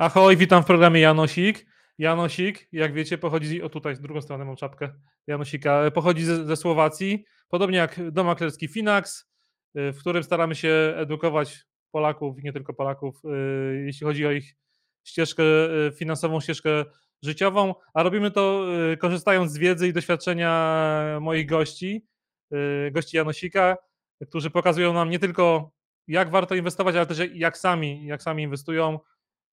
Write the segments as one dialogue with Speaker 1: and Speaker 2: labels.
Speaker 1: Ahoj, witam w programie Janosik. Janosik, jak wiecie, pochodzi, o tutaj, z drugą stronę mam czapkę. Janosika, pochodzi ze, ze Słowacji, podobnie jak dom maklerski Finax, y, w którym staramy się edukować Polaków i nie tylko Polaków, y, jeśli chodzi o ich ścieżkę finansową, ścieżkę życiową, a robimy to korzystając z wiedzy i doświadczenia moich gości, gości Janosika, którzy pokazują nam nie tylko jak warto inwestować, ale też jak sami, jak sami inwestują,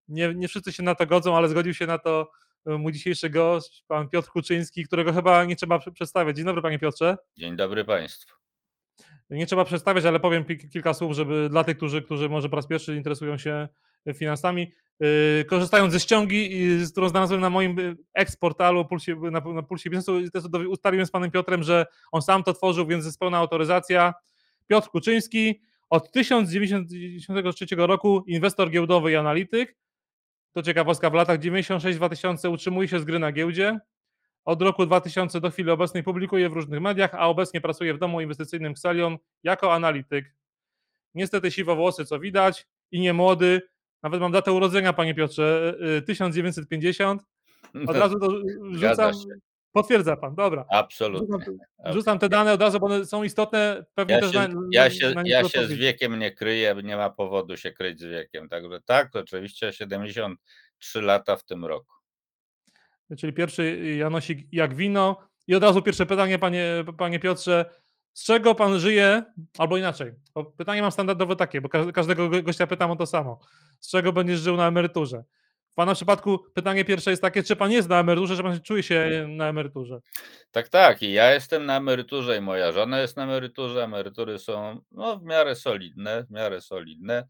Speaker 1: nie, nie wszyscy się na to godzą, ale zgodził się na to e, mój dzisiejszy gość, pan Piotr Kuczyński, którego chyba nie trzeba przedstawiać. Dzień dobry, panie Piotrze.
Speaker 2: Dzień dobry państwu.
Speaker 1: Nie trzeba przedstawiać, ale powiem kilka słów, żeby dla tych, którzy, którzy może po raz pierwszy interesują się finansami. E, korzystając ze ściągi, którą znalazłem na moim e, eksportalu Pulsie, na, na Pulsie Biznesu, ustaliłem z panem Piotrem, że on sam to tworzył, więc jest pełna autoryzacja. Piotr Kuczyński, od 1993 roku inwestor giełdowy i analityk, to ciekawostka, w latach 96-2000 utrzymuje się z gry na giełdzie. Od roku 2000 do chwili obecnej publikuje w różnych mediach, a obecnie pracuje w domu inwestycyjnym Xelion jako analityk. Niestety siwo włosy, co widać, i nie młody. Nawet mam datę urodzenia, panie Piotrze, 1950. Y, od razu to rzucam. Potwierdza pan, dobra.
Speaker 2: Absolutnie.
Speaker 1: Rzucam, rzucam, te dane od razu, bo one są istotne. Pewnie
Speaker 2: ja
Speaker 1: też
Speaker 2: się,
Speaker 1: na,
Speaker 2: ja się, na ja się z wiekiem nie kryję, nie ma powodu się kryć z wiekiem. Także tak, oczywiście 73 lata w tym roku.
Speaker 1: Czyli pierwszy Janosik jak wino. I od razu pierwsze pytanie, panie, panie Piotrze. Z czego pan żyje? Albo inaczej. Pytanie mam standardowe takie, bo każdego gościa pytam o to samo. Z czego będziesz żył na emeryturze? Pana przypadku pytanie pierwsze jest takie, czy pan jest na emeryturze, czy pan czuje się na emeryturze?
Speaker 2: Tak, tak. I ja jestem na emeryturze i moja żona jest na emeryturze. Emerytury są no, w miarę solidne, w miarę solidne.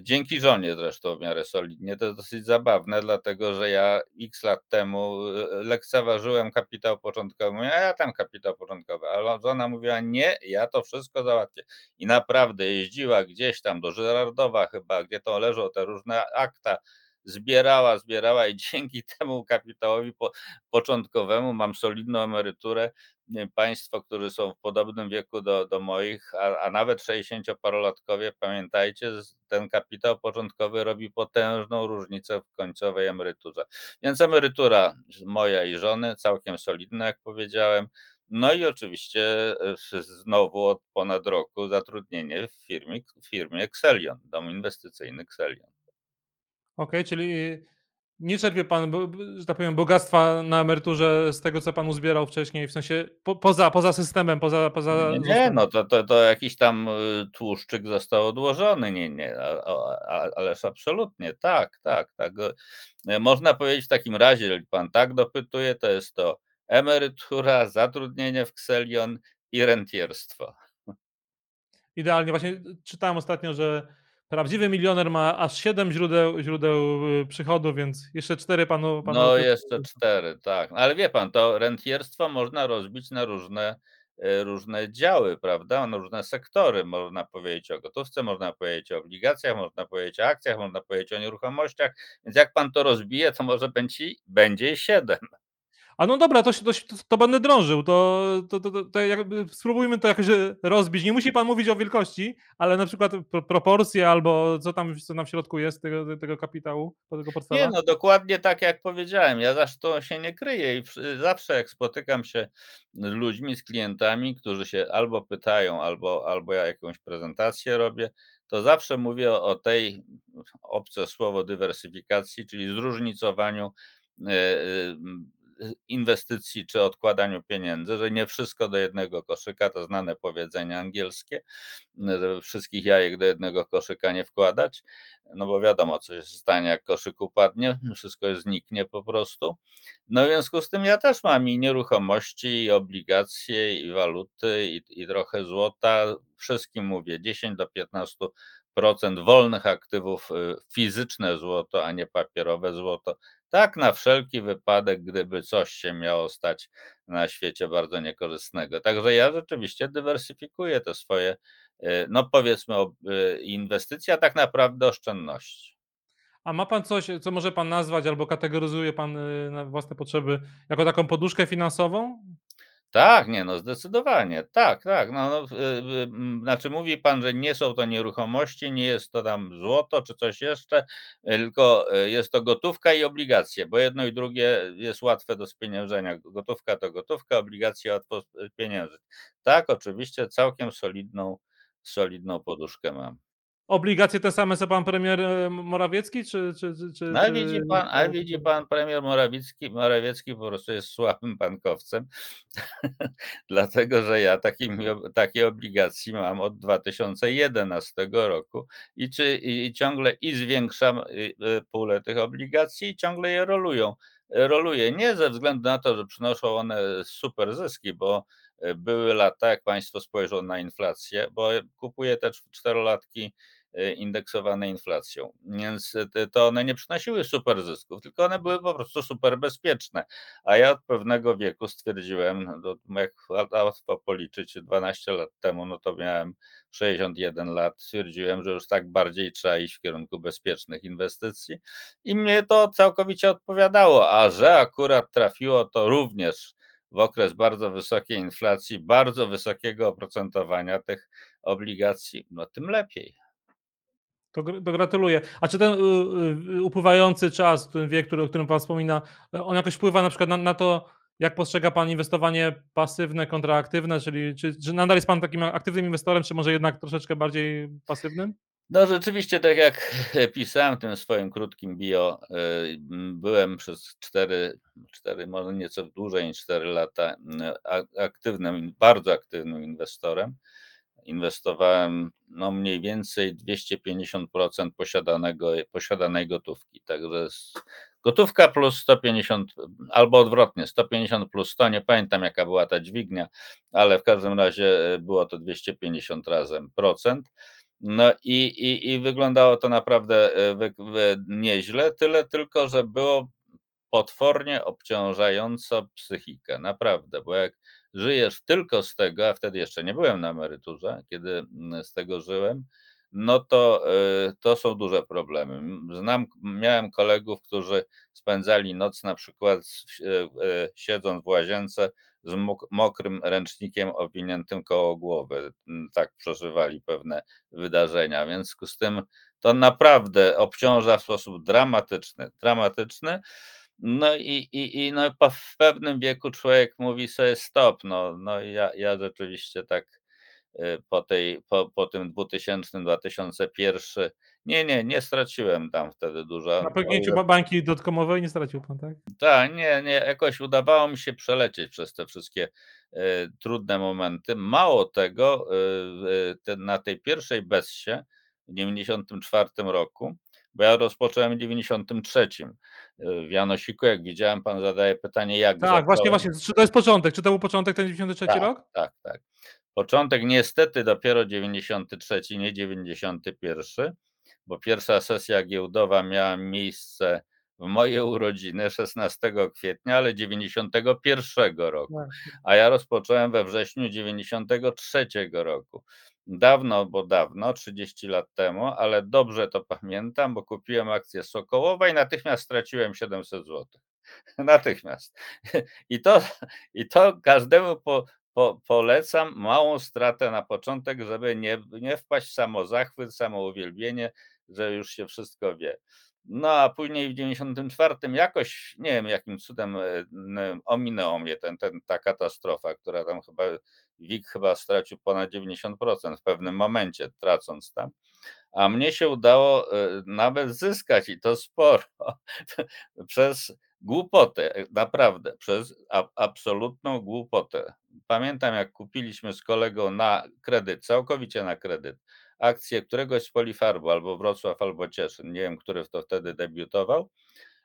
Speaker 2: Dzięki żonie zresztą w miarę solidnie. To jest dosyć zabawne, dlatego że ja x lat temu e, lekceważyłem kapitał początkowy. A ja tam kapitał początkowy, ale żona mówiła, nie, ja to wszystko załatwię. I naprawdę jeździła gdzieś tam do Żerardowa chyba, gdzie to leżą te różne akta zbierała, zbierała i dzięki temu kapitałowi po, początkowemu mam solidną emeryturę. Państwo, którzy są w podobnym wieku do, do moich, a, a nawet 60-parolatkowie, pamiętajcie, ten kapitał początkowy robi potężną różnicę w końcowej emeryturze. Więc emerytura moja i żony całkiem solidna, jak powiedziałem. No i oczywiście e, znowu od ponad roku zatrudnienie w firmie, w firmie Xelion, dom inwestycyjny Xelion.
Speaker 1: Okej, czyli nie czerpie pan, że tak powiem, bogactwa na emeryturze z tego, co pan uzbierał wcześniej, w sensie po, poza, poza systemem, poza. poza
Speaker 2: Nie, nie no to, to, to jakiś tam y, tłuszczyk został odłożony, nie, nie, a, a, ależ absolutnie, tak, tak, tak. E, można powiedzieć w takim razie, jeżeli pan tak dopytuje, to jest to emerytura, zatrudnienie w Kselion i rentierstwo.
Speaker 1: Idealnie, właśnie czytałem ostatnio, że Prawdziwy milioner ma aż 7 źródeł, źródeł y, przychodu, więc jeszcze cztery panu, panu.
Speaker 2: No, jeszcze cztery, tak. Ale wie pan, to rentierstwo można rozbić na różne, y, różne działy, prawda? Na różne sektory. Można powiedzieć o gotówce, można powiedzieć o obligacjach, można powiedzieć o akcjach, można powiedzieć o nieruchomościach. Więc jak pan to rozbije, to może będzie, będzie siedem.
Speaker 1: A no dobra, to, to, to będę drążył. To, to, to, to spróbujmy to jakoś e, rozbić. Nie musi pan mówić o wielkości, ale na przykład proporcje albo co tam, co tam w środku jest tego, tego kapitału, tego portfela.
Speaker 2: Nie, no dokładnie tak jak powiedziałem. Ja zresztą się nie kryję i zawsze jak spotykam się z ludźmi, z klientami, którzy się albo pytają, albo, albo ja jakąś prezentację robię, to zawsze mówię o tej obce słowo dywersyfikacji, czyli zróżnicowaniu e, e, inwestycji czy odkładaniu pieniędzy, że nie wszystko do jednego koszyka, to znane powiedzenie angielskie, żeby wszystkich jajek do jednego koszyka nie wkładać, no bo wiadomo, co się stanie, jak koszyk upadnie, wszystko zniknie po prostu. No w związku z tym ja też mam i nieruchomości, i obligacje, i waluty, i, i trochę złota. Wszystkim mówię 10 do 15 procent wolnych aktywów, y, fizyczne złoto, a nie papierowe złoto. Tak na wszelki wypadek, gdyby coś się miało stać na świecie bardzo niekorzystnego. Także ja rzeczywiście dywersyfikuję te swoje, y, no powiedzmy, y, inwestycje, a tak naprawdę oszczędności.
Speaker 1: A ma pan coś, co może pan nazwać albo kategoryzuje pan na własne potrzeby jako taką poduszkę finansową?
Speaker 2: Tak, nie no, zdecydowanie. Tak, tak. No no, y, y, mm, znaczy mówi pan, że nie są to nieruchomości, nie jest to tam złoto czy coś jeszcze, tylko, y, jest to gotówka i obligacje, bo jedno i drugie jest łatwe do spieniężenia. Gotówka to gotówka, obligacje łatwo spieniężyć. Tak, oczywiście całkiem solidną solidną poduszkę mam.
Speaker 1: Obligacje te same co pan premier, e, Morawiecki czy czy czy czy
Speaker 2: No widzi pan a widzi pan premier Morawicki Morawiecki po prostu jest słabym bankowcem, dlatego że ja takimi takie obligacji mam od 2011 roku i czy i ciągle i zwiększam, y, y, pulę tych obligacji i ciągle je rolują roluję. Nie ze względu na to, że przynoszą one super zyski, bo, y, były lata, jak państwo spojrzą na inflację, bo kupuję te cz czterolatki, indeksowane inflacją, więc te to one nie przynosiły super zysków, tylko one były po prostu super bezpieczne. A ja od pewnego wieku stwierdziłem, jak łatwo policzyć 12 lat temu, no to miałem 61 lat, stwierdziłem, że już tak bardziej trzeba iść w kierunku bezpiecznych inwestycji i mnie to całkowicie odpowiadało. A że akurat trafiło to również w okres bardzo wysokiej inflacji, bardzo wysokiego oprocentowania tych obligacji, no tym lepiej.
Speaker 1: To to gratuluję. A czy ten, y y upływający czas, ten wiek, który o którym pan wspomina, on jakoś wpływa na przykład na na to, jak postrzega pan inwestowanie pasywne kontra aktywne, czyli czy czy nadal jest pan takim aktywnym inwestorem, czy może jednak troszeczkę bardziej pasywnym?
Speaker 2: No rzeczywiście, tak jak pisałem w tym swoim krótkim bio, y, byłem przez 4 4 może nieco dłużej niż 4 lata, aktywnym, bardzo aktywnym inwestorem. Inwestowałem, no mniej więcej 250% posiadanego posiadanej gotówki, także gotówka plus 150 albo odwrotnie, 150 plus 100, nie pamiętam jaka była ta dźwignia, ale w każdym razie, y, było to 250 razem procent. No i i i wyglądało to naprawdę, y, wyk wy nieźle, tyle tylko, że było potwornie obciążająco psychikę, naprawdę, bo jak żyjesz tylko z tego, a wtedy jeszcze nie byłem na emeryturze, kiedy, mm, z tego żyłem, no to, y, to są duże problemy. Znam miałem kolegów, którzy spędzali noc na przykład y, y, siedząc w łazience z mok mokrym ręcznikiem owiniętym koło głowy. Mm, tak przeżywali pewne wydarzenia, w związku z tym to naprawdę obciąża w sposób dramatyczny dramatyczny. No i i i no po w pewnym wieku człowiek mówi sobie: "Stop", no no ja ja rzeczywiście tak, y, po tej po po tym 2000, 2001 nie, nie, nie straciłem tam wtedy dużo,
Speaker 1: Na pęknięciu
Speaker 2: ile
Speaker 1: bańki dotcomowej nie stracił pan, tak?
Speaker 2: Tak, nie, nie, jakoś udawało mi się przelecieć przez te wszystkie, y, trudne momenty. Mało tego, y, y, te na tej pierwszej bessie w 94 roku, bo ja rozpocząłem w 93, y, w Janosiku, jak widziałem, pan zadaje pytanie, jak
Speaker 1: Tak, właśnie,
Speaker 2: zacząłem.
Speaker 1: właśnie, czy to jest początek, czy to był początek ten 93
Speaker 2: Tak,
Speaker 1: rok?
Speaker 2: tak, tak. Początek niestety dopiero 93, nie 91, bo pierwsza sesja giełdowa miała miejsce w moje urodziny 16 kwietnia, ale 91 roku,
Speaker 1: Właśnie.
Speaker 2: a ja rozpocząłem we wrześniu 93 roku. Dawno, bo dawno, 30 lat temu, ale dobrze to pamiętam, bo kupiłem akcję Sokołowa i natychmiast straciłem 700 złotych. Natychmiast. I to i to każdemu po po polecam małą stratę na początek, żeby nie nie wpaść w samozachwyt, samouwielbienie, że już się wszystko wie. No a później w 94 jakoś, nie wiem jakim cudem, n ominęło mnie ten ten ta katastrofa, która tam chyba WIG chyba stracił ponad 90% w pewnym momencie, tracąc tam, a mnie się udało, y, nawet zyskać i to sporo przez głupotę, naprawdę, przez ab absolutną głupotę. Pamiętam, jak kupiliśmy z kolegą na kredyt, całkowicie na kredyt, akcję któregoś z Polifarbu, albo Wrocław, albo Cieszyn, nie wiem, który to wtedy debiutował.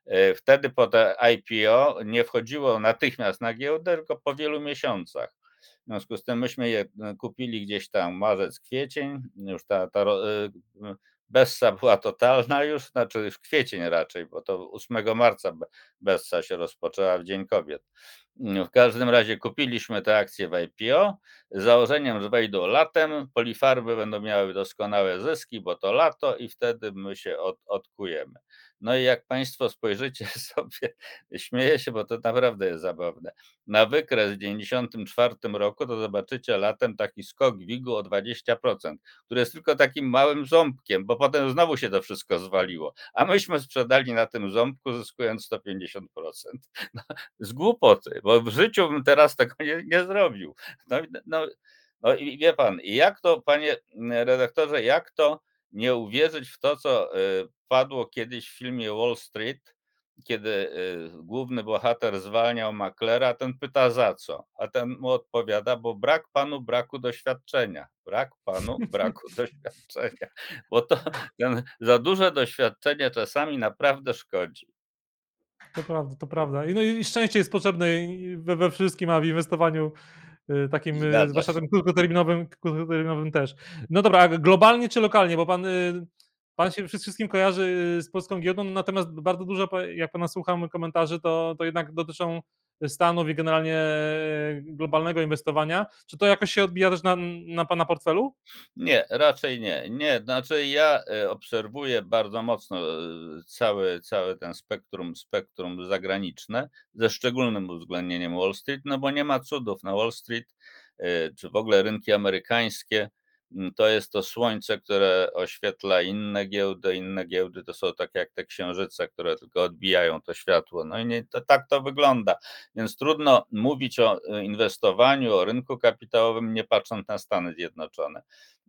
Speaker 2: Y, wtedy po te IPO nie wchodziło natychmiast na giełdę, tylko po wielu miesiącach. W związku z tym myśmy je, y, kupili gdzieś tam marzec, kwiecień, już ta ta y, bessa była totalna już, znaczy już kwiecień raczej, bo to 8 marca be bessa się rozpoczęła w Dzień Kobiet. W każdym razie kupiliśmy te akcje w IPO z założeniem, że wejdą latem, Polifarby będą miały doskonałe zyski, bo to lato i wtedy my się od odkujemy. No i jak państwo spojrzycie sobie, śmieję się, bo to naprawdę jest zabawne, na wykres w 94 roku, to zobaczycie latem taki skok WIG-u o 20%, który jest tylko takim małym ząbkiem, bo potem znowu się to wszystko zwaliło, a myśmy sprzedali na tym ząbku, zyskując 150%. No, z głupoty, bo w życiu bym teraz tego nie nie zrobił. No no no i wie pan, jak to, panie redaktorze, jak to nie uwierzyć w to, co, y, padło kiedyś w filmie Wall Street, kiedy, y, główny bohater zwalniał maklera, a ten pyta: "Za co?" A ten mu odpowiada: "Bo brak panu braku doświadczenia, brak panu braku doświadczenia", bo to ten za duże doświadczenie czasami naprawdę szkodzi.
Speaker 1: To prawda, to prawda. I no i szczęście jest potrzebne we we wszystkim, a w inwestowaniu, takim, y,
Speaker 2: Zgadza
Speaker 1: zwłaszcza tym krótkoterminowym krótkoterminowym też. No dobra, a globalnie czy lokalnie? Bo pan, y, pan się wszystkim kojarzy, y, z polską giełdą, natomiast bardzo dużo jak pana słucham komentarzy, to to jednak dotyczą Stanów i generalnie globalnego inwestowania. Czy to jakoś się odbija też na na pana portfelu?
Speaker 2: Nie, raczej nie. Nie, znaczy ja, y, obserwuję bardzo mocno, y, cały cały ten spektrum spektrum zagraniczne, ze szczególnym uwzględnieniem Wall Street, no bo nie ma cudów. Na Wall Street, czy w ogóle rynki amerykańskie, to jest to słońce, które oświetla inne giełdy. Inne giełdy to są takie jak te księżyce, które tylko odbijają to światło. No i nie to tak to wygląda. Więc trudno mówić o, y, inwestowaniu, o rynku kapitałowym, nie patrząc na Stany Zjednoczone.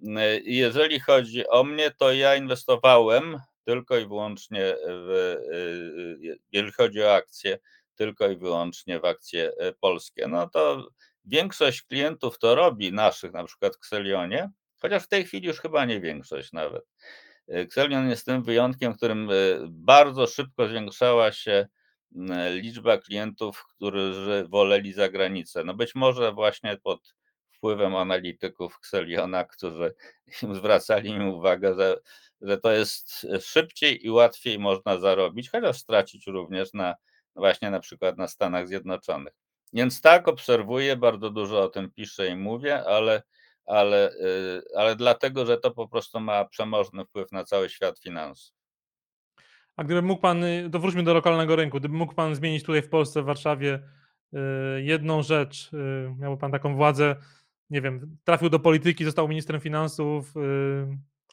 Speaker 2: Y, jeżeli chodzi o mnie, to ja inwestowałem tylko i wyłącznie w, y, jeżeli chodzi o akcje, tylko i wyłącznie w akcje, polskie. No to większość klientów to robi, naszych, na przykład w Xelionie, chociaż w tej chwili już chyba nie większość nawet. Y, Xelion jest tym wyjątkiem, w którym, y, bardzo szybko zwiększała się, liczba klientów, którzy woleli zagranicę. No być może właśnie pod wpływem analityków Xeliona, którzy zwracali im uwagę, że że to jest szybciej i łatwiej można zarobić, chociaż stracić również na właśnie na przykład na Stanach Zjednoczonych. Więc tak, obserwuję, bardzo dużo o tym piszę i mówię, ale ale, y, ale dlatego, że to po prostu ma przemożny wpływ na cały świat finansów.
Speaker 1: A gdyby mógł pan, y, to wróćmy do lokalnego rynku, gdyby mógł pan zmienić tutaj w Polsce, w Warszawie, y, jedną rzecz, miałby pan taką władzę, nie wiem, trafił do polityki, został ministrem finansów,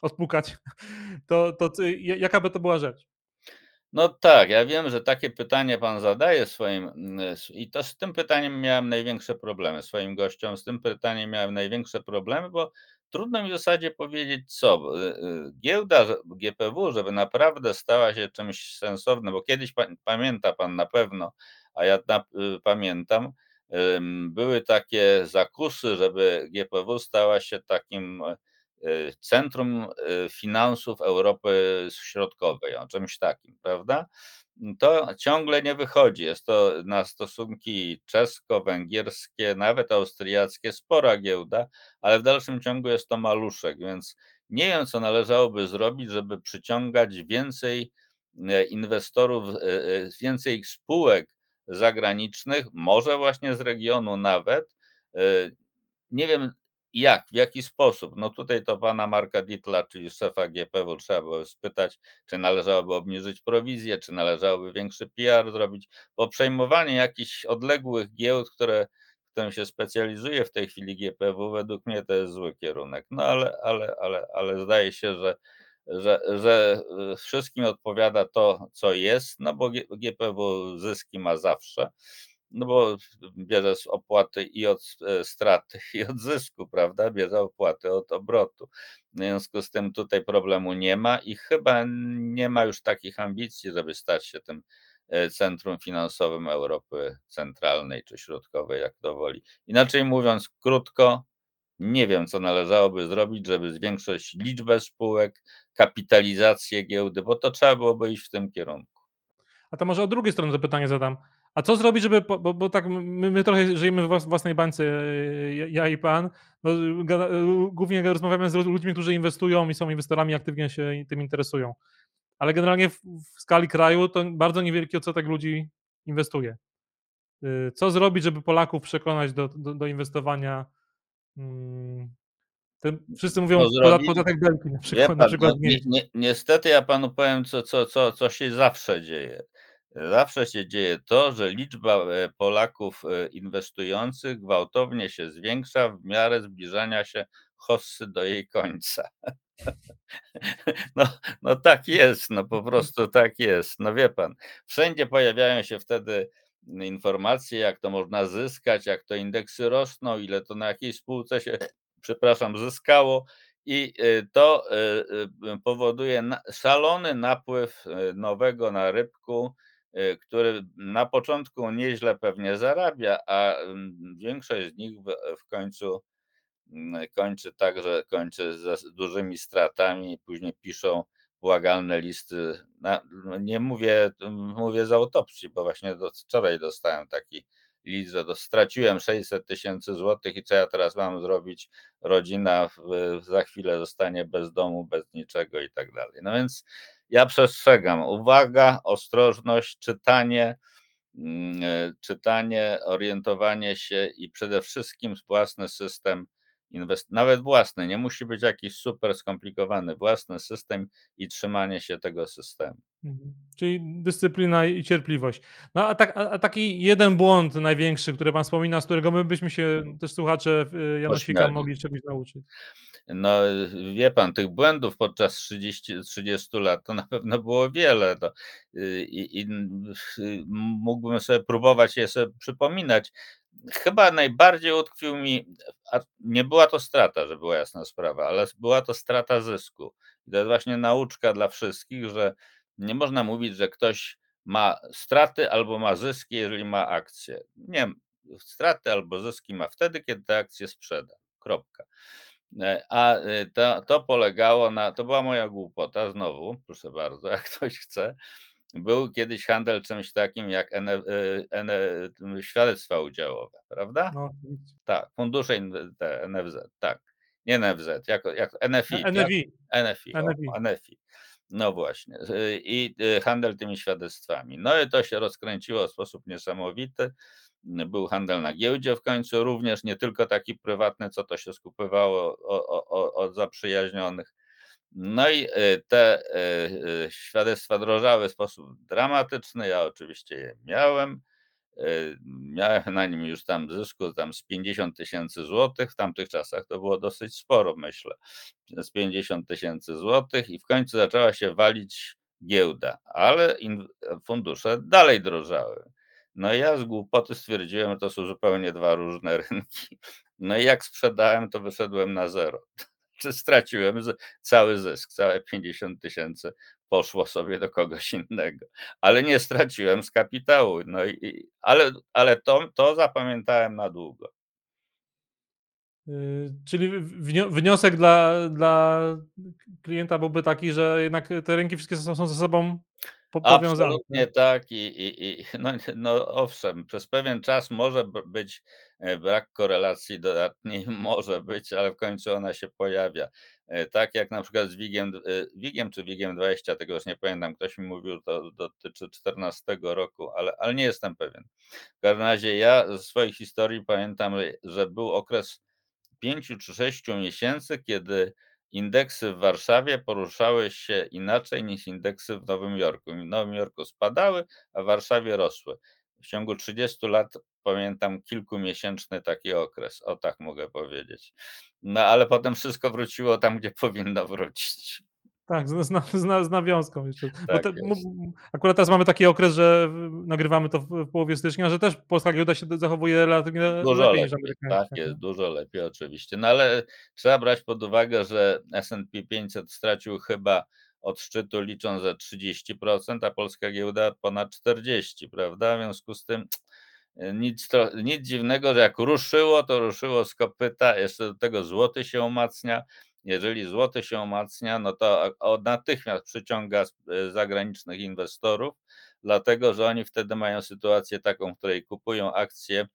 Speaker 1: odpukać, to to jaka by to była rzecz?
Speaker 2: No tak, ja wiem, że takie pytanie pan zadaje swoim, mm, s i to z tym pytaniem miałem największe problemy, swoim gościom z tym pytaniem miałem największe problemy, bo trudno mi w zasadzie powiedzieć co, y, y, giełda, GPW, żeby naprawdę stała się czymś sensownym, bo kiedyś pa pamięta pan na pewno, a ja na y, pamiętam, były takie zakusy, żeby GPW stała się takim, y, centrum, y, finansów Europy Środkowej, o czymś takim, prawda? To ciągle nie wychodzi. Jest to na stosunki czesko-węgierskie, nawet austriackie, spora giełda, ale w dalszym ciągu jest to maluszek, więc nie wiem, co należałoby zrobić, żeby przyciągać więcej, e, inwestorów, e, e, więcej spółek zagranicznych, może właśnie z regionu nawet. Nie wiem jak, w jaki sposób. No tutaj to pana Marka Dietla, czyli szefa GPW trzeba było spytać, czy należałoby obniżyć prowizję, czy należałoby większy PR zrobić, bo przejmowanie jakichś odległych giełd, które którym się specjalizuje w tej chwili GPW, według mnie to jest zły kierunek. No ale ale ale ale zdaje się, że że że, y, wszystkim odpowiada to, co jest, no bo GPW zyski ma zawsze, no bo bierze z opłaty i od e, straty, i od zysku, prawda, bierze opłaty od obrotu. W związku z tym tutaj problemu nie ma i chyba nie ma już takich ambicji, żeby stać się tym, e, centrum finansowym Europy Centralnej czy Środkowej, jak kto woli. Inaczej mówiąc krótko, nie wiem, co należałoby zrobić, żeby zwiększyć liczbę spółek, kapitalizację giełdy, bo to trzeba byłoby iść w tym kierunku.
Speaker 1: A to może od drugiej strony to pytanie zadam. A co zrobić, żeby bo bo tak my my trochę żyjemy włas własnej bańce, ja ja i pan, no, gada głównie rozmawiamy z ludźmi, którzy inwestują i są inwestorami, aktywnie się tym interesują. Ale generalnie w w skali kraju to bardzo niewielki odsetek ludzi inwestuje. Y, co zrobić, żeby Polaków przekonać do do do inwestowania, mm, wszyscy
Speaker 2: No
Speaker 1: mówią
Speaker 2: zrobili
Speaker 1: podatek Belki na przykład na
Speaker 2: pan, no
Speaker 1: przykład
Speaker 2: ni ni niestety ja panu powiem, co co co co się zawsze dzieje. Zawsze się dzieje to, że liczba, e, Polaków, e, inwestujących gwałtownie się zwiększa w miarę zbliżania się hossy do jej końca. No no tak jest, no po prostu tak jest. No wie pan, wszędzie pojawiają się wtedy informacje, jak to można zyskać, jak to indeksy rosną, ile to na jakiej spółce się, przepraszam, zyskało i, y, to, powoduje szalony napływ, nowego na rynku, y, który na początku nieźle pewnie zarabia, a, mm, większość z nich w końcu, mm, kończy tak, że kończy s dużymi stratami później piszą błagalne listy no nie mówię mówię z autopsji, bo właśnie do wczoraj dostałem taki list, że straciłem 600 tysięcy złotych i co ja teraz mam zrobić? Rodzina w za chwilę zostanie bez domu, bez niczego i tak dalej. No więc ja przestrzegam: uwaga, ostrożność, czytanie, mm, e, czytanie, orientowanie się i przede wszystkim własny system nawet własny, nie musi być jakiś super skomplikowany, własny system i trzymanie się tego systemu.
Speaker 1: Mhm. Czyli dyscyplina i cierpliwość. No a tak a a taki jeden błąd największy, który pan wspomina, z którego my byśmy się też słuchacze, y, Janosika mogli czegoś nauczyć?
Speaker 2: No, wie pan, tych błędów podczas 30 30 lat to na pewno było wiele, to, y, i i y, mógłbym sobie próbować je sobie przypominać. Chyba najbardziej utkwił mi a nie była to strata, żeby była jasna sprawa, ale była to strata zysku. I to jest właśnie nauczka dla wszystkich, że nie można mówić, że ktoś ma straty albo ma zyski, jeżeli ma akcje. Nie, straty albo zyski ma wtedy, kiedy te akcje sprzeda, kropka. E, a, y, to to polegało na to była moja głupota znowu, proszę bardzo, jak ktoś chce. Był kiedyś handel czymś takim jak ene y, ene świadectwa udziałowe, prawda?
Speaker 1: No.
Speaker 2: Tak, fundusze te NFZ, tak. Nie NFZ, jako jako NFI,
Speaker 1: E
Speaker 2: tak?
Speaker 1: NFI.
Speaker 2: NFI, o,
Speaker 1: NFI.
Speaker 2: No właśnie, y, i, y, handel tymi świadectwami. No i to się rozkręciło w sposób niesamowity. Był handel na giełdzie w końcu również, nie tylko taki prywatny, co to się skupywało od zaprzyjaźnionych. No i, y, te, świadectwa drożały w sposób dramatyczny. Ja oczywiście je miałem. Y, miałem na nim już tam zysku tam z 50 tysięcy złotych, w tamtych czasach to było dosyć sporo, myślę, z 50 tysięcy złotych i w końcu zaczęła się walić giełda, ale fundusze dalej drożały. No ja z głupoty stwierdziłem, że to są zupełnie 2 różne rynki. No i jak sprzedałem, to wyszedłem na zero. Czy straciłem cały zysk, całe 50 tysięcy poszło sobie do kogoś innego, ale nie straciłem z kapitału. No i ale ale to to zapamiętałem na długo.
Speaker 1: Y, czyli wniosek dla dla klienta byłby taki, że jednak te rynki wszystkie są są ze sobą po powiązane,
Speaker 2: Absolutnie
Speaker 1: tak?
Speaker 2: i i i no no owszem, przez pewien czas może być, e, brak korelacji dodatniej, może być, ale w końcu ona się pojawia. E, tak jak na przykład z WIG-iem y, WIG-iem czy WIG-20, tego już nie pamiętam, ktoś mi mówił, to dotyczy 14 roku, ale ale nie jestem pewien. W każdym razie ja ze swojej historii pamiętam, że był okres 5 czy 6 miesięcy, kiedy indeksy w Warszawie poruszały się inaczej niż indeksy w Nowym Jorku. W Nowym Jorku spadały, a w Warszawie rosły. W ciągu 30 lat pamiętam kilkumiesięczny taki okres, o tak mogę powiedzieć. No ale potem wszystko wróciło tam, gdzie powinno wrócić.
Speaker 1: Tak, z z z nawiązką jeszcze.
Speaker 2: Tak
Speaker 1: te akurat teraz mamy taki okres, że nagrywamy to w połowie stycznia, że też polska giełda się zachowuje relatywnie
Speaker 2: Dużo
Speaker 1: lepiej niż
Speaker 2: lepiej, tak
Speaker 1: amerykańska,
Speaker 2: jest,
Speaker 1: tak?
Speaker 2: dużo lepiej oczywiście. No ale trzeba brać pod uwagę, że S&P 500 stracił chyba od szczytu licząc ze 30%, a polska giełda ponad 40, prawda? W związku z tym nic to nic dziwnego, że jak ruszyło, to ruszyło z kopyta, jeszcze do tego złoty się umacnia. Jeżeli złoty się umacnia, no to natychmiast przyciąga y, zagranicznych inwestorów, dlatego że oni wtedy mają sytuację taką, w której kupują akcje,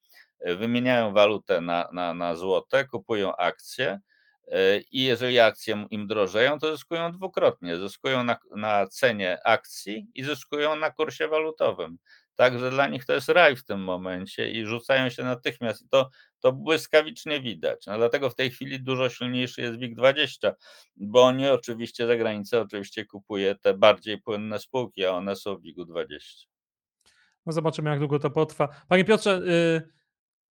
Speaker 2: y, wymieniają walutę na na na złote, kupują akcje, y, i jeżeli akcje im drożeją, to zyskują dwukrotnie. Zyskują na na cenie akcji i zyskują na kursie walutowym. Także dla nich to jest raj w tym momencie i rzucają się natychmiast. I to, to błyskawicznie widać. No dlatego w tej chwili dużo silniejszy jest WIG20, bo oni oczywiście za granicę oczywiście kupuje te bardziej płynne spółki, a one są w WIG-u 20.
Speaker 1: No zobaczymy, jak długo to potrwa. Panie Piotrze, y,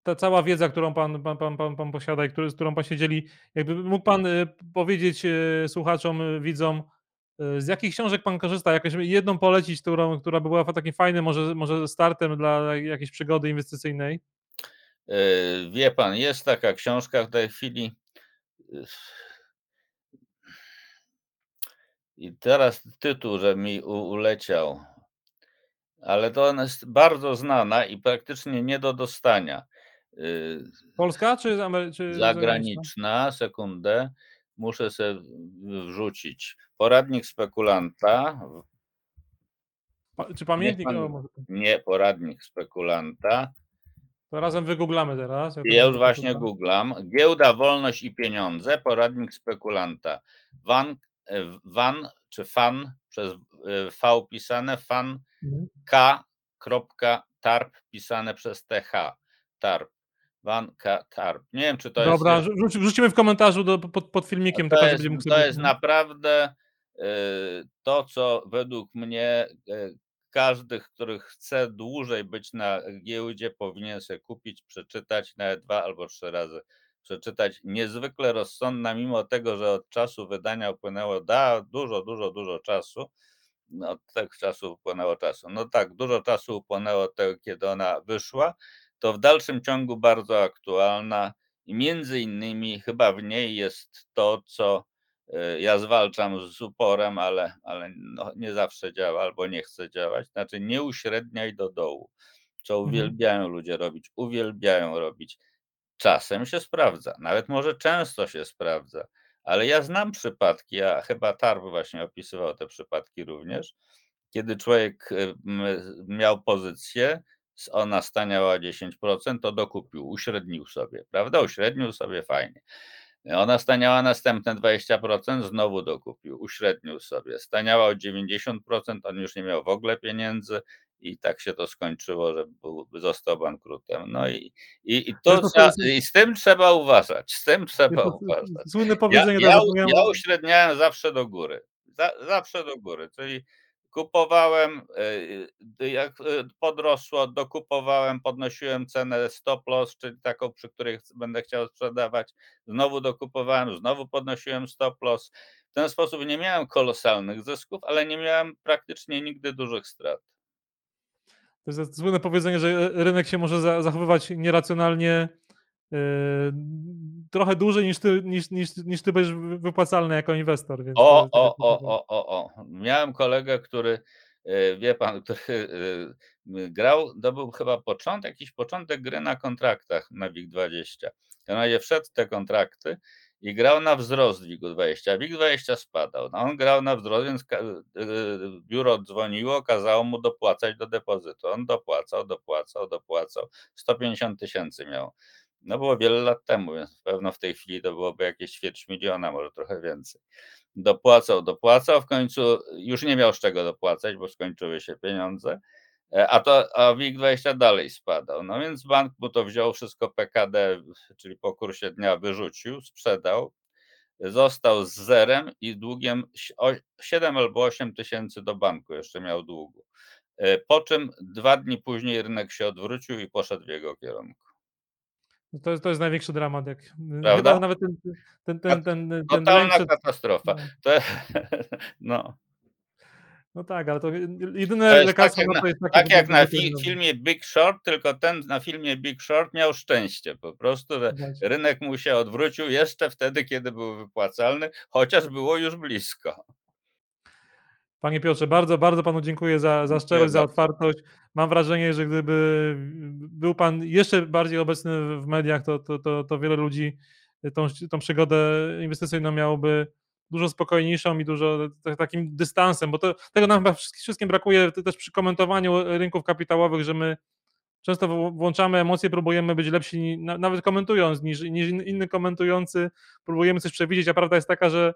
Speaker 1: ta cała wiedza, którą pan, pan, pan, pan, pan posiada i który, z którą pan się dzieli, jakby mógł pan y, powiedzieć y, słuchaczom, y, widzom, z jakich książek pan korzysta? Jakąś jedną polecić, którą, która by była takim fajnym może, może startem dla jakiejś przygody inwestycyjnej?
Speaker 2: Yy, Wie pan, jest taka książka w tej chwili. yy, I teraz tytuł, że mi u- uleciał, ale to ona jest bardzo znana i praktycznie nie do dostania. Yy,
Speaker 1: Polska czy, Amery- czy
Speaker 2: Zagraniczna, sekundę, muszę sobie wrzucić. Poradnik spekulanta,
Speaker 1: Czy pamiętnik?
Speaker 2: pan-
Speaker 1: O, może-
Speaker 2: nie poradnik spekulanta.
Speaker 1: to razem wygooglamy teraz. Ja
Speaker 2: już właśnie googlam. Giełda, wolność i pieniądze, poradnik spekulanta. Van, e, van czy fan przez e, V pisane, fan
Speaker 1: Mhm.
Speaker 2: k.tarp pisane przez th. Tarp. Van K. Tarp. Nie wiem, czy to
Speaker 1: Dobra,
Speaker 2: jest.
Speaker 1: rzu- rzuci- wrzucimy w komentarzu do, pod, pod filmikiem,
Speaker 2: To
Speaker 1: tak,
Speaker 2: jest, to jest naprawdę y, to, co według mnie y, każdy, który chce dłużej być na giełdzie, powinien sobie kupić, przeczytać nawet dwa albo trzy razy. Przeczytać niezwykle rozsądna, mimo tego, że od czasu wydania upłynęło da, dużo, dużo, dużo czasu. No, od tego czasu upłynęło czasu. No tak, dużo czasu upłynęło od tego, kiedy ona wyszła. To w dalszym ciągu bardzo aktualna i między innymi chyba w niej jest to, co y, ja zwalczam z uporem, ale, ale no, nie zawsze działa albo nie chce działać. Znaczy, nie uśredniaj do dołu, co
Speaker 1: Mhm.
Speaker 2: uwielbiają ludzie robić, uwielbiają robić. Czasem się sprawdza, nawet może często się sprawdza, ale ja znam przypadki, a chyba Tarp właśnie opisywał te przypadki również, kiedy człowiek y, miał pozycję, ona staniała 10%, to dokupił, uśrednił sobie, prawda? Uśrednił sobie fajnie. Ona staniała następne 20%, znowu dokupił, uśrednił sobie. Staniała o 90%, on już nie miał w ogóle pieniędzy i tak się to skończyło, że był, został bankrutem. No i, i, i,
Speaker 1: To
Speaker 2: trzeba, i z tym trzeba uważać, z tym trzeba
Speaker 1: To-
Speaker 2: uważać.
Speaker 1: Słynne
Speaker 2: Ja,
Speaker 1: powiedzenie,
Speaker 2: ja,
Speaker 1: zapomniałem-
Speaker 2: ja uśredniałem zawsze do góry. Za, zawsze do góry, czyli kupowałem, y, jak y, podrosło, dokupowałem, podnosiłem cenę stop loss, czyli taką, przy której będę chciał sprzedawać. Znowu dokupowałem, znowu podnosiłem stop loss. W ten sposób nie miałem kolosalnych zysków, ale nie miałem praktycznie nigdy dużych strat.
Speaker 1: To jest słynne powiedzenie, że e, rynek się może za- zachowywać nieracjonalnie e, trochę dłużej niż ty, niż, niż, niż ty będziesz wy- wypłacalny jako inwestor. Więc
Speaker 2: O,
Speaker 1: jest takie
Speaker 2: o, o, o, o, o. Miałem kolegę, który, e, wie pan, który m, grał, to był chyba początek, jakiś początek gry na kontraktach na WIG20. W razie wszedł te kontrakty i grał na wzrost WIG-20, a WIG-20 spadał. No on grał na wzrost, więc biuro dzwoniło, kazało mu dopłacać do depozytu. On dopłacał, dopłacał, dopłacał. 150 tysięcy miał. No było wiele lat temu, więc pewno w tej chwili to byłoby jakieś ćwierć miliona, może trochę więcej dopłacał, dopłacał, w końcu już nie miał z czego dopłacać, bo skończyły się pieniądze, e, a to a WIG20 dalej spadał. No więc bank mu to wziął wszystko PKD, czyli po kursie dnia wyrzucił, sprzedał, został z zerem i długiem si- o- 7 albo 8 tysięcy do banku jeszcze miał długu. E, Po czym dwa dni później rynek się odwrócił i poszedł w jego kierunku.
Speaker 1: No To jest, to jest największy dramat. Jak,
Speaker 2: Prawda?
Speaker 1: nawet ten, ten, ten, ten, ten, lęk
Speaker 2: Totalna
Speaker 1: przed,
Speaker 2: katastrofa.
Speaker 1: no,
Speaker 2: To, no.
Speaker 1: no tak, ale to
Speaker 2: To
Speaker 1: jedyne
Speaker 2: jest tak
Speaker 1: lekarstwo
Speaker 2: jak
Speaker 1: na
Speaker 2: na,
Speaker 1: to jest takie,
Speaker 2: tak jak na
Speaker 1: to
Speaker 2: fi, filmie Big Short, tylko ten na filmie Big Short miał szczęście po prostu, że rynek mu się odwrócił jeszcze wtedy, kiedy był wypłacalny, chociaż było już blisko.
Speaker 1: Panie Piotrze, bardzo, bardzo panu dziękuję za, za szczerość, za otwartość. Mam wrażenie, że gdyby był pan jeszcze bardziej obecny w mediach, to, to, to, to wiele ludzi tą, tą przygodę inwestycyjną miałoby dużo spokojniejszą i dużo ta- takim dystansem, bo to, tego nam chyba wszystkim brakuje też przy komentowaniu rynków kapitałowych, że my często włączamy emocje, próbujemy być lepsi, na- nawet komentując, niż, niż in- inny komentujący, próbujemy coś przewidzieć, a prawda jest taka, że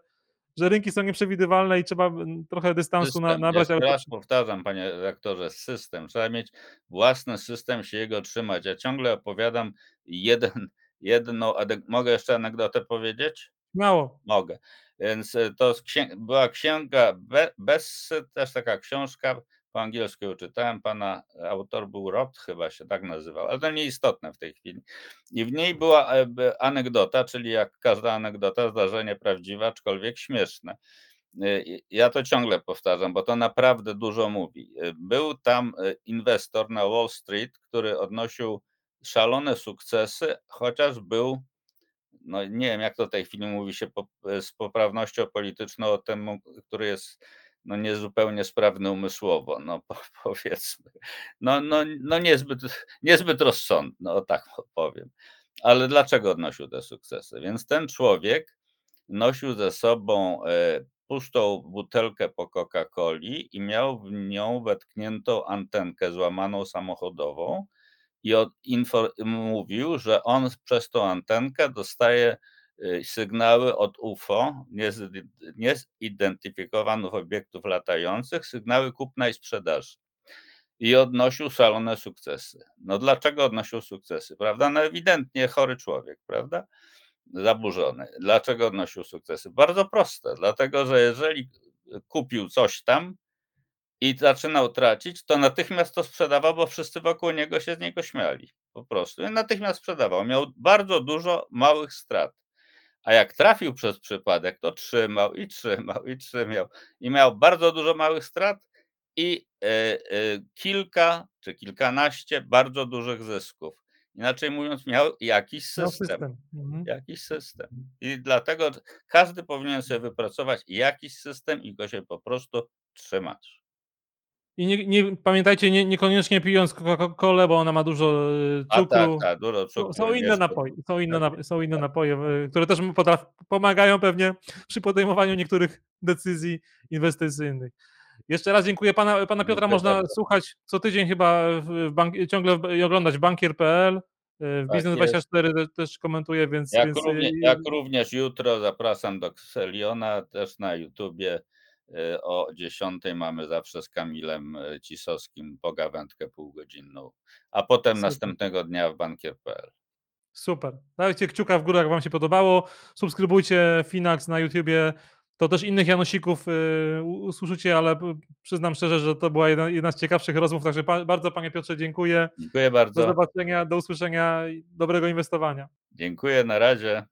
Speaker 1: że rynki są nieprzewidywalne i trzeba mm, trochę dystansu na,
Speaker 2: System,
Speaker 1: nabrać,
Speaker 2: jeszcze
Speaker 1: ale
Speaker 2: powtarzam, panie redaktorze, system. Trzeba mieć własny system, się jego trzymać. Ja ciągle opowiadam jeden, jedną, mogę jeszcze anegdotę powiedzieć?
Speaker 1: śmiało.
Speaker 2: Mogę. Więc e, to była księga Be- Bessy, też taka książka, po angielsku ją czytałem, pana autor był Roth, chyba się tak nazywał, ale to nieistotne w tej chwili. I w niej była e, anegdota, czyli jak każda anegdota, zdarzenie prawdziwe, aczkolwiek śmieszne. I- Ja to ciągle powtarzam, bo to naprawdę dużo mówi. Był tam inwestor na Wall Street, który odnosił szalone sukcesy, chociaż był no nie wiem, jak to w tej chwili mówi się z poprawnością polityczną o temu, który jest no niezupełnie sprawny umysłowo, no po, powiedzmy. No, no, no niezbyt, niezbyt rozsądny, o tak powiem. Ale dlaczego odnosił te sukcesy? Więc ten człowiek nosił ze sobą e, pustą butelkę po Coca-Coli i miał w nią wetkniętą antenkę złamaną samochodową i od, mówił, że on przez tą antenkę dostaje sygnały od UFO, niezid- niezidentyfikowanych obiektów latających, sygnały kupna i sprzedaży. I odnosił szalone sukcesy. No dlaczego odnosił sukcesy, prawda? No ewidentnie chory człowiek, prawda? Zaburzony. Dlaczego odnosił sukcesy? Bardzo proste, dlatego że jeżeli kupił coś tam, i zaczynał tracić, to natychmiast to sprzedawał, bo wszyscy wokół niego się z niego śmiali. Po prostu. I natychmiast sprzedawał. Miał bardzo dużo małych strat. A jak trafił przez przypadek, to trzymał i trzymał i trzymał. I miał bardzo dużo małych strat i e, e, kilka czy kilkanaście bardzo dużych zysków. Inaczej mówiąc, miał jakiś system.
Speaker 1: system. Mhm.
Speaker 2: Jakiś system. I dlatego każdy powinien sobie wypracować jakiś system i go się po prostu trzymać.
Speaker 1: I nie, nie, pamiętajcie, nie, niekoniecznie pijąc Coca-Colę, bo ona ma dużo y,
Speaker 2: A tak,
Speaker 1: cukru.
Speaker 2: tak, dużo
Speaker 1: Są-
Speaker 2: cukru.
Speaker 1: Są inne napoje, są inne,
Speaker 2: Tak
Speaker 1: nap- są inne napoje, które też potraf- pomagają pewnie przy podejmowaniu niektórych decyzji inwestycyjnych. Jeszcze raz dziękuję. Pana, pana Piotra można słuchać co tydzień chyba bank, ciągle w, i oglądać bankier.pl. y, W
Speaker 2: Tak
Speaker 1: Biznes24 te- też komentuje, więc,
Speaker 2: Jak,
Speaker 1: więc
Speaker 2: równie,
Speaker 1: y,
Speaker 2: jak również jutro zapraszam do Kseliona, też na YouTubie o 10 mamy zawsze z Kamilem y, Cisowskim pogawędkę półgodzinną, a potem
Speaker 1: Super.
Speaker 2: następnego dnia w bankier.pl.
Speaker 1: Super. Dajcie kciuka w górę, jak Wam się podobało. Subskrybujcie Finax na YouTubie. To też innych Janosików y, u- usłyszycie, ale p- przyznam szczerze, że to była jedna, jedna z ciekawszych rozmów. Także pa, bardzo Panie Piotrze dziękuję.
Speaker 2: Dziękuję
Speaker 1: Do
Speaker 2: bardzo.
Speaker 1: zobaczenia, do usłyszenia i dobrego inwestowania.
Speaker 2: Dziękuję, na razie.